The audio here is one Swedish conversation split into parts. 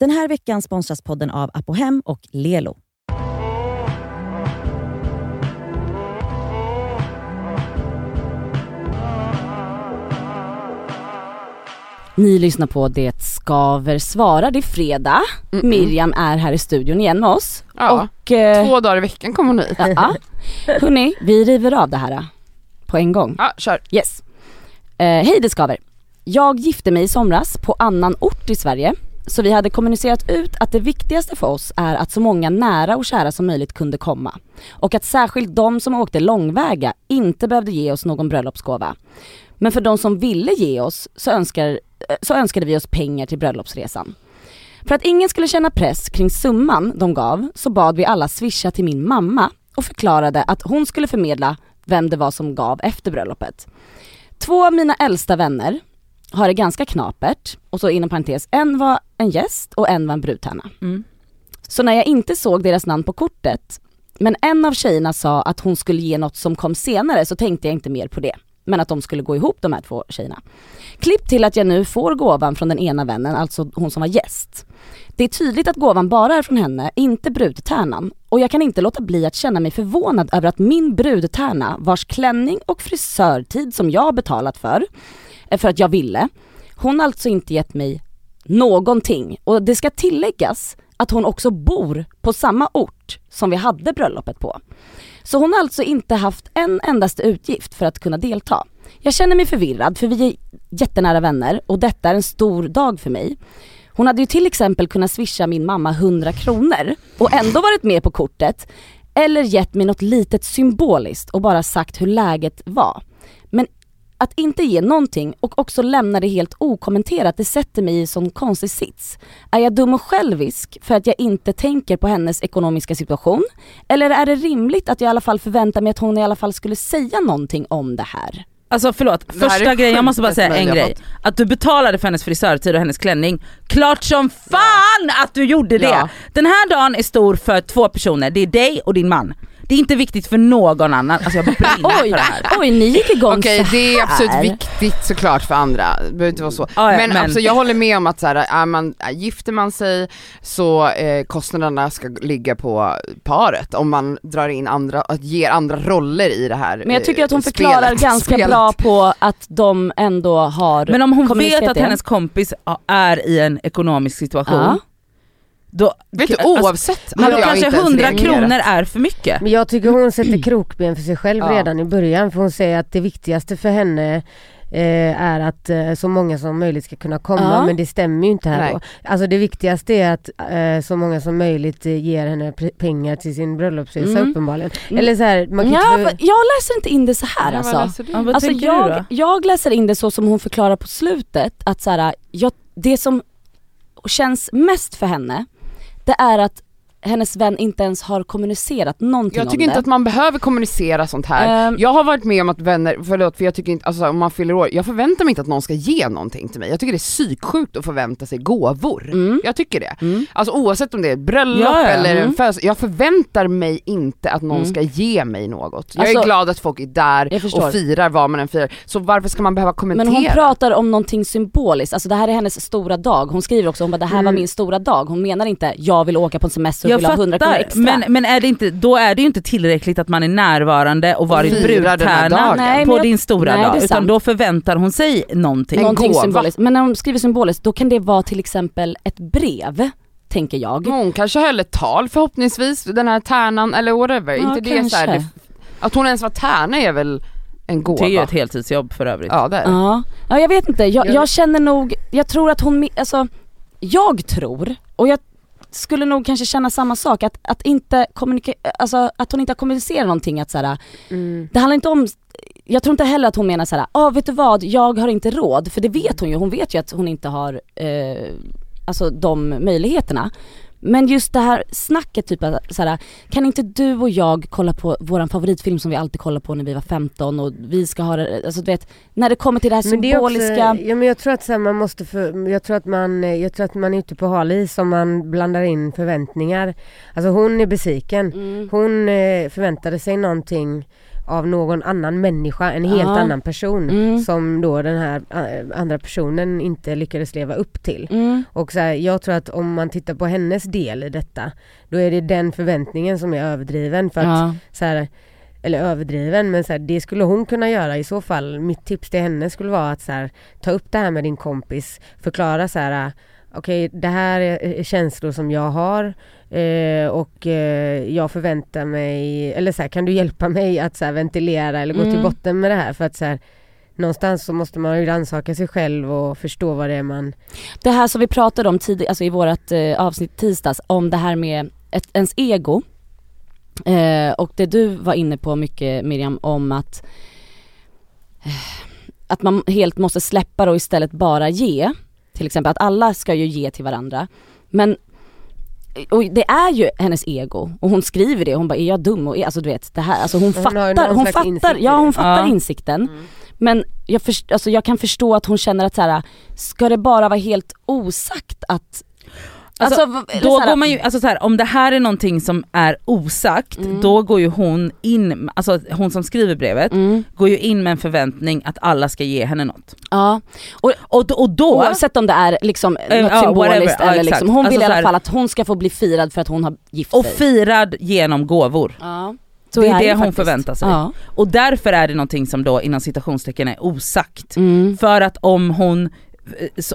Den här veckan sponsras podden av Apohem och Lelo. Ni lyssnar på Det skaver svarar. Det är fredag. Mm-mm. Miriam är här i studion igen med oss. Ja, Och, eh, två dagar i veckan kommer hon hit. ja, hörni, vi river av det här eh, på en gång. Ja, kör. Yes. Eh, Hej det skaver. Jag gifte mig i somras på annan ort i Sverige. Så vi hade kommunicerat ut att det viktigaste för oss är att så många nära och kära som möjligt kunde komma. Och att särskilt de som åkte långväga inte behövde ge oss någon bröllopsgåva. Men för de som ville ge oss så, önskar, eh, så önskade vi oss pengar till bröllopsresan. För att ingen skulle känna press kring summan de gav så bad vi alla swisha till min mamma och förklarade att hon skulle förmedla vem det var som gav efter bröllopet. Två av mina äldsta vänner har det ganska knapert och så inom parentes, en var en gäst och en var en brudtärna. Mm. Så när jag inte såg deras namn på kortet, men en av tjejerna sa att hon skulle ge något som kom senare så tänkte jag inte mer på det. Men att de skulle gå ihop de här två tjejerna. Klipp till att jag nu får gåvan från den ena vännen, alltså hon som var gäst. Det är tydligt att gåvan bara är från henne, inte brudtärnan. Och jag kan inte låta bli att känna mig förvånad över att min brudtärna, vars klänning och frisörtid som jag betalat för, eh, för att jag ville, hon har alltså inte gett mig någonting. Och det ska tilläggas att hon också bor på samma ort som vi hade bröllopet på. Så hon har alltså inte haft en endaste utgift för att kunna delta. Jag känner mig förvirrad för vi är jättenära vänner och detta är en stor dag för mig. Hon hade ju till exempel kunnat swisha min mamma 100 kronor och ändå varit med på kortet. Eller gett mig något litet symboliskt och bara sagt hur läget var. Men att inte ge någonting och också lämna det helt okommenterat, det sätter mig i en sån konstig sits. Är jag dum och självisk för att jag inte tänker på hennes ekonomiska situation? Eller är det rimligt att jag i alla fall förväntar mig att hon i alla fall skulle säga någonting om det här? Alltså förlåt, första grejen, jag måste bara säga en grej. Att du betalade för hennes frisörtid och hennes klänning, klart som fan att du gjorde det! Ja. Den här dagen är stor för två personer, det är dig och din man. Det är inte viktigt för någon annan, alltså jag brinner Oj, för det här. oj ni gick igång Okej så det är absolut viktigt såklart för andra, det behöver inte vara så. Ja, ja, men men- absolut, jag håller med om att så här, är man, är, gifter man sig så eh, kostnaderna ska ligga på paret om man drar in andra, att ger andra roller i det här Men jag tycker att hon eh, förklarar spelet. ganska Spelet. bra på att de ändå har Men om hon vet att det. hennes kompis är i en ekonomisk situation, Ja. Då, Vet du alltså, oavsett men hade kanske inte ens 100 reagerat. kronor är för mycket. Men jag tycker hon sätter krokben för sig själv Ja. redan i början för hon säger att det viktigaste för henne eh, är att eh, så många som möjligt ska kunna komma Ja. men det stämmer ju inte här Nej. då. Alltså det viktigaste är att eh, så många som möjligt eh, ger henne pengar till sin bröllopsresa Mm. uppenbarligen. Mm. Eller så här, man kan Ja, inte... jag läser inte in det så här Ja, vad alltså. läser du? Ja, vad Alltså tänker du då? jag, jag läser in det så som hon förklarar på slutet, att så här, jag, det som känns mest för henne, det är att hennes vän inte ens har kommunicerat någonting Jag tycker om inte det. att man behöver kommunicera sånt här. Ehm. jag har varit med om att vänner, förlåt för jag tycker inte, alltså om man fyller år, jag förväntar mig inte att någon ska ge någonting till mig. Jag tycker det är psyksjukt att förvänta sig gåvor. Mm. Jag tycker det. Mm. Alltså oavsett om det är ett bröllop Ja, ja. eller en Mm. födelsedag, jag förväntar mig inte att någon Mm. ska ge mig något. Jag Alltså, är glad att folk är där och firar vad man än firar, så varför ska man behöva kommentera? Men hon pratar om någonting symboliskt, alltså det här är hennes stora dag. Hon skriver också, hon bara, det här var Mm. min stora dag. Hon menar inte, jag vill åka på en semester Jag vill ha 100 kronor fattar, extra. men, men är det inte, då är det ju inte tillräckligt att man är närvarande och varit här brudtärna på jag- din stora nej, dag, utan sant. då förväntar hon sig någonting. Någonting gåva. symboliskt. Men när hon skriver symboliskt, då kan det vara till exempel ett brev, tänker jag. Hon kanske höll ett tal förhoppningsvis, den här tärnan eller whatever. Ja, inte det så här, Att hon ens var tärna är väl en gåva? Det är ju ett heltidsjobb för övrigt. Ja det är det. Ja, ja jag vet inte. Jag, Jag- känner nog, jag tror att hon, alltså, jag tror, och jag skulle nog kanske känna samma sak, att, att inte kommunika- alltså att hon inte har kommunicerat någonting att såhär, Mm. det handlar inte om jag tror inte heller att hon menar såhär, ah, vet du vad, jag har inte råd, för det vet hon ju, hon vet ju att hon inte har eh, alltså de möjligheterna. Men just det här snacket typ såhär, kan inte du och jag kolla på våran favoritfilm som vi alltid kollade på när vi var 15 och vi ska ha det, alltså du vet, när det kommer till det här Men det är också, symboliska. ja men jag tror att här, man måste för, jag tror att man, eh, jag tror att man är ute på hal is om man blandar in förväntningar. Alltså hon är besviken. Mm. Hon eh, förväntade sig någonting av någon annan människa, en helt Ja. annan person Mm. som då den här eh, andra personen inte lyckades leva upp till. Mm. Och så här, jag tror att om man tittar på hennes del i detta, då är det den förväntningen som är överdriven. För att, Ja. så här, eller överdriven, men så här, det skulle hon kunna göra i så fall. Mitt tips till henne skulle vara att så ta upp det här med din kompis, förklara så här okej det här är känslor som jag har eh, och eh, jag förväntar mig, eller så här, kan du hjälpa mig att så här, ventilera eller gå till Mm. botten med det här för att så här, någonstans så måste man ju rannsaka sig själv och förstå vad det är man Det här som vi pratade om tidigare, alltså i vårt eh, avsnitt tisdags, om det här med ett, ens ego. Eh, och det du var inne på mycket Miriam om att eh, att man helt måste släppa och istället bara ge. Till exempel att alla ska ju ge till varandra. Men och det är ju hennes ego och hon skriver det, hon bara är jag dum? Och är, alltså du vet det här, alltså hon, Hon fattar, hon fattar, ja hon fattar Ja. insikten. Men jag, först, alltså jag kan förstå att hon känner att så här, ska det bara vara helt osagt att Alltså, eller Då går man ju, alltså så här, om det här är någonting som är osagt, Mm. då går ju hon in, alltså hon som skriver brevet, Mm, går ju in med en förväntning att alla ska ge henne något. ja, Och, då- och då, oavsett om det är liksom Eh, något ja, symboliskt ja, eller liksom, hon Alltså vill i så alla fall att hon ska få bli firad för att hon har gift och sig. firad genom gåvor. Ja. Så det är det ju hon faktiskt. förväntar sig. Ja. Och därför är det någonting som då inom citationstecken är osagt. Mm. För att om hon,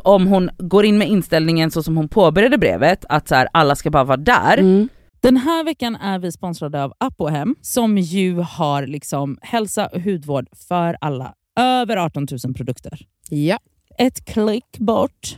om hon går in med inställningen så som hon påbörjade brevet, att så här, alla ska bara vara där. Mm. Den här veckan är vi sponsrade av Apohem som ju har liksom hälsa och hudvård för alla. Över 18 000 produkter. Ja. Ett klick bort.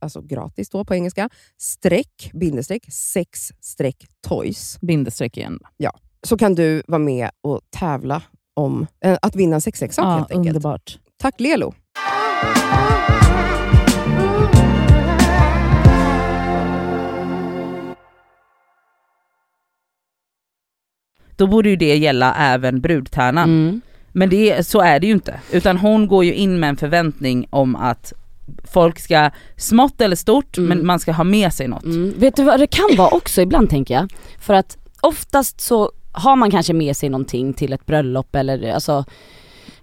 alltså gratis då på engelska, streck, bindestreck, sex streck toys. Bindestreck igen. Så kan du vara med och tävla om eh, att vinna en sexleksak Ja, helt enkelt. underbart. Tack Lelo! Då borde ju det gälla även brudtärnan. Mm. Men det, så är det ju inte. Utan hon går ju in med en förväntning om att folk ska, smått eller stort, Mm. men man ska ha med sig något. Mm. Vet du vad det kan vara också ibland tänker jag? För att oftast så har man kanske med sig någonting till ett bröllop eller alltså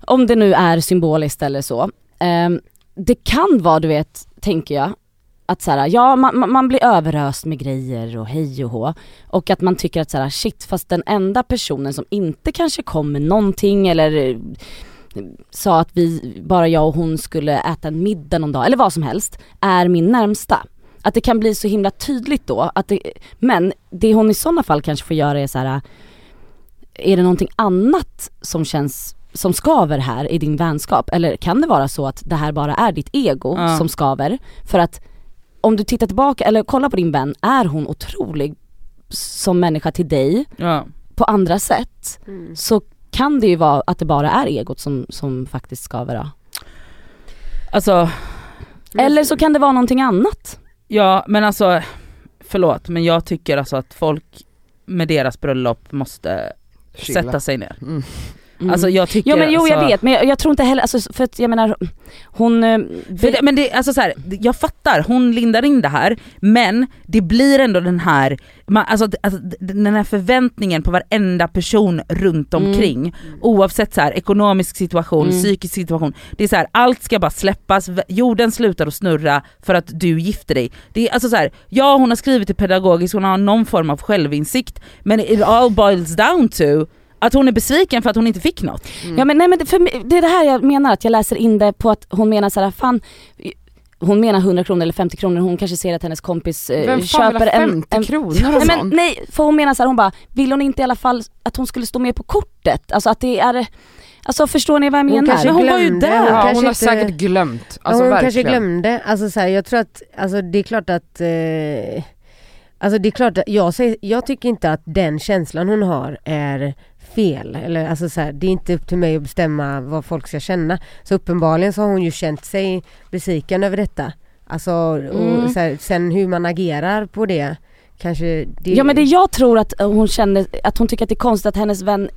om det nu är symboliskt eller så. Ehm, det kan vara du vet, tänker jag, att så här, ja man, man- blir överöst med grejer och hej och hå. Och att man tycker att så här, shit fast den enda personen som inte kanske kom med någonting eller eh, sa att vi, bara jag och hon skulle äta en middag någon dag eller vad som helst, är min närmsta. Att det kan bli så himla tydligt då, att det, men det hon i sådana fall kanske får göra är så här. är det någonting annat som känns som skaver här i din vänskap? Eller kan det vara så att det här bara är ditt ego Ja. som skaver? För att om du tittar tillbaka eller kollar på din vän, är hon otrolig som människa till dig Ja. på andra sätt Mm. så kan det ju vara att det bara är egot som, som faktiskt skaver då. Alltså, Eller så kan det vara någonting annat. ja men alltså, förlåt men jag tycker alltså att folk med deras bröllop måste Chilla. sätta sig ner. Mm. Mm. Alltså jag tycker Jo men jo jag alltså, vet men jag, jag tror inte heller, alltså, för att jag menar hon... eh, För det, men det, alltså så här, jag fattar, hon lindar in det här, men det blir ändå den här, man, alltså, alltså, den här förväntningen på varenda person runt Mm. omkring, oavsett så här, ekonomisk situation, Mm. psykisk situation. Det är så här, allt ska bara släppas, jorden slutar att snurra för att du gifter dig. Det är alltså så här, ja hon har skrivit det pedagogiskt, hon har någon form av självinsikt, men it all boils down to att hon är besviken för att hon inte fick något. Ja men nej men det, för, det är det här jag menar att jag läser in det på att hon menar såhär, fan hon menar 100 kronor eller 50 kronor, hon kanske ser att hennes kompis eh, Vem fan vill köper ha en, 50 en kronor och Nej men nej, för hon menar såhär, hon bara, vill hon inte i alla fall att hon skulle stå med på kortet? Alltså att det är, alltså förstår ni vad jag Hon menar? kanske Men hon var ju där. hon Ja, hon har inte- säkert glömt. Alltså hon verkligen. kanske glömde. Alltså, så här, jag tror att, alltså, det är klart att eh, Alltså det är klart, att jag, säger, jag tycker inte att den känslan hon har är fel. Eller, alltså, så här, det är inte upp till mig att bestämma vad folk ska känna. Så uppenbarligen så har hon ju känt sig besviken över detta. Alltså, och, Mm. så här, sen hur man agerar på det kanske... Det, Ja men det jag tror att hon känner, att hon tycker att det är konstigt att hennes vän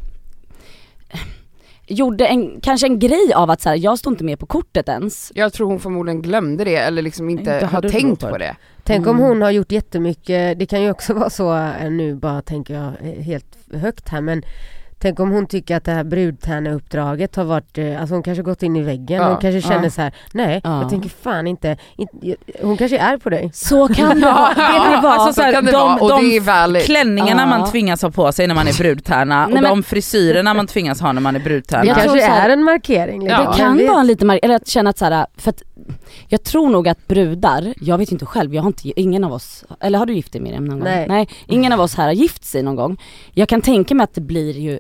gjorde en, kanske en grej av att så här, jag står inte med på kortet ens. Jag tror hon förmodligen glömde det eller liksom inte, Inte har tänkt på det. Tänk om Mm. hon har gjort jättemycket, det kan ju också vara så, eh, nu bara tänker jag eh, helt högt här men Tänk om hon tycker att det här brudtärneuppdraget har varit, eh, alltså hon kanske gått in i väggen, Ja, hon kanske känner ja. så här: nej Ja. jag tänker fan inte, inte, hon kanske är på dig. Så kan det vara, vet ni vad? alltså så här, så det de- vara och de det är valid. Klänningarna Ja. man tvingas ha på sig när man är brudtärna och Nej, men- de frisyrerna man tvingas ha när man är Det brudtärna. Jag kanske är en markering. liksom. Ja. Det kan vara en liten mark- eller att känna att så här, för att jag tror nog att brudar, jag vet inte själv, jag har inte, ingen av oss, eller har du gift dig Miriam någon gång? Nej. ingen av oss här har gift sig någon gång. Jag kan tänka mig att det blir ju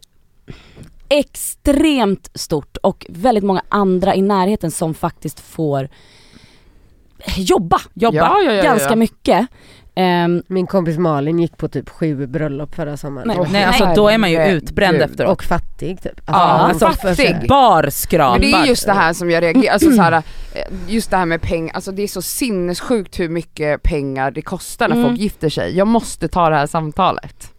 extremt stort och väldigt många andra i närheten som faktiskt får jobba Jobba. Ja, ja, ja, ganska ja. mycket. Ehm, Min kompis Malin gick på typ sju bröllop förra sommaren. Nej. Nej, Åh, alltså då är man ju utbränd efteråt. Och fattig typ. Ja, alltså, fattig. Bar skrapar. Men det är just det här som jag reagerar, alltså så här, eh, just det här med pengar, alltså det är så sinnessjukt hur mycket pengar det kostar när Mm. folk gifter sig. Jag måste ta det här samtalet.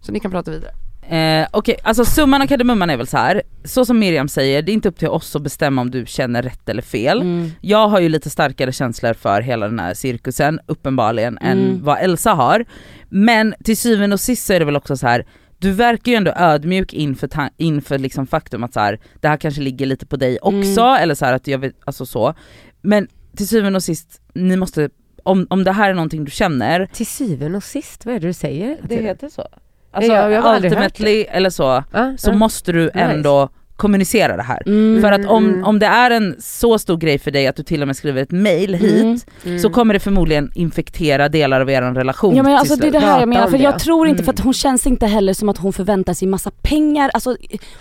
Så ni kan prata vidare. Eh, Okej, alltså summan av kardemumman är väl så här. så som Miriam säger, det är inte upp till oss att bestämma om du känner rätt eller fel. mm, Jag har ju lite starkare känslor för hela den här cirkusen, uppenbarligen, än Mm. vad Elsa har. Men till syvende och sist så är det väl också så här. du verkar ju ändå ödmjuk inför, inför liksom faktum att så här, det här kanske ligger lite på dig också, Mm. eller så här att jag vet, alltså så. Men till syvende och sist, ni måste, om, om det här är någonting du känner, Till syvende och sist, vad är det du säger? så. Alltså jag- jag hört ultimately eller så, Ja, så ja. måste du ändå kommunicera det här. Mm. För att om, Mm. om det är en så stor grej för dig att du till och med skriver ett mail hit, Mm. Mm. så kommer det förmodligen infektera delar av er relation Ja men alltså det är det här jag menar, för jag tror inte, för Mm. att hon känns inte heller som att hon förväntar sig massa pengar, alltså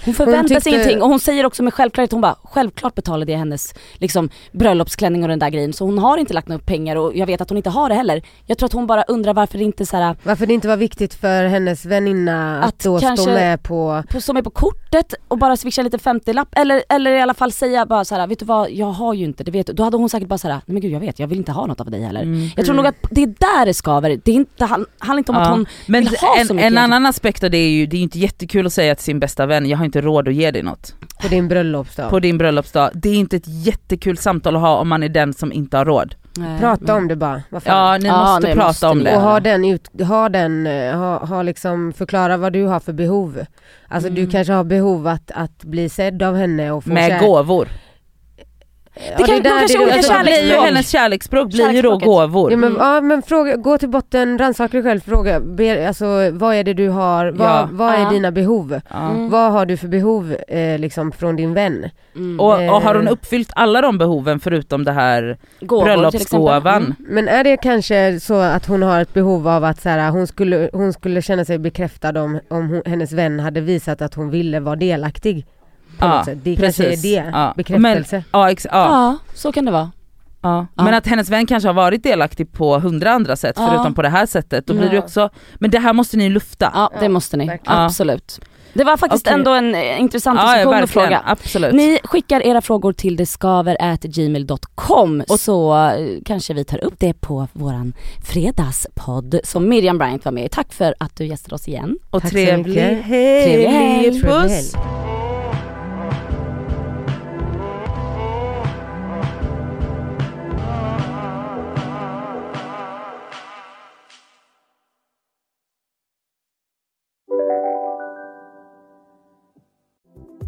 hon förväntar sig tyckte- ingenting och hon säger också med självklarhet, hon bara självklart betalade jag hennes liksom bröllopsklänning och den där grejen så hon har inte lagt några pengar och jag vet att hon inte har det heller. Jag tror att hon bara undrar varför det inte så här, Varför det inte var viktigt för hennes väninna att, Att då stå med på... på, som är på kortet och bara swisha lite 50-lapp eller, eller i alla fall säga bara så här, vet du vad, jag har ju inte, det vet du. Då hade hon säkert bara såhär, nej men gud jag vet, jag vill inte ha något av dig heller. Mm. Jag tror nog att det är där det skaver, det är inte, han, handlar inte om att Ja. hon Men vill ha en, så mycket en annan aspekt av det är ju, det är ju inte jättekul att säga till sin bästa vän, jag har inte råd att ge dig något På din bröllopsdag. på din bröllopsdag. Det är inte ett jättekul samtal att ha om man är den som inte har råd. Prata om det bara. Ja, ni Ja, måste det prata måste om ni det. Och ha den, ut, ha den, eh, ha, ha liksom, förklara vad du har för behov. Alltså du Mm. kanske har behov att, att bli sedd av henne och få Med gåvor. Ja, kan- är de där kanske det- olika Alltså, kärleksspråk. hennes kärleksspråk blir ju då gåvor. Ja men, Mm. ja, men fråga, gå till botten, rannsaka dig själv, fråga, be, alltså, vad är det du har, vad, Ja. vad är Ja. dina behov? Ja. Mm. Vad har du för behov eh, liksom från din vän? Mm. Och, och har hon Eh. uppfyllt alla de behoven förutom det här Gåvor bröllopsgåvan? Mm. Men är det kanske så att hon har ett behov av att så här, hon, skulle, hon skulle känna sig bekräftad om, om hon, hennes vän hade visat att hon ville vara delaktig? På Ja, något sätt. Det kanske är precis. det, Ja. bekräftelse. Ja, ex- ja, Ja, så kan det vara. ja. Ja. Men att hennes vän kanske har varit delaktig på hundra andra sätt Ja. förutom på det här sättet, då blir det Ja. också, men det här måste ni lufta. Ja, det Ja, måste ni. Absolut. Det var faktiskt Okej. ändå en eh, intressant Ja, ja, diskussion att verkligen, fråga. absolut. Ni skickar era frågor till deskaver.gmail.com så eh, kanske vi tar upp det på våran fredagspodd som Miriam Bryant var med i. Tack för att du gästade oss igen. och Tack trevlig helg! Trevlig helg. Trevlig Puss!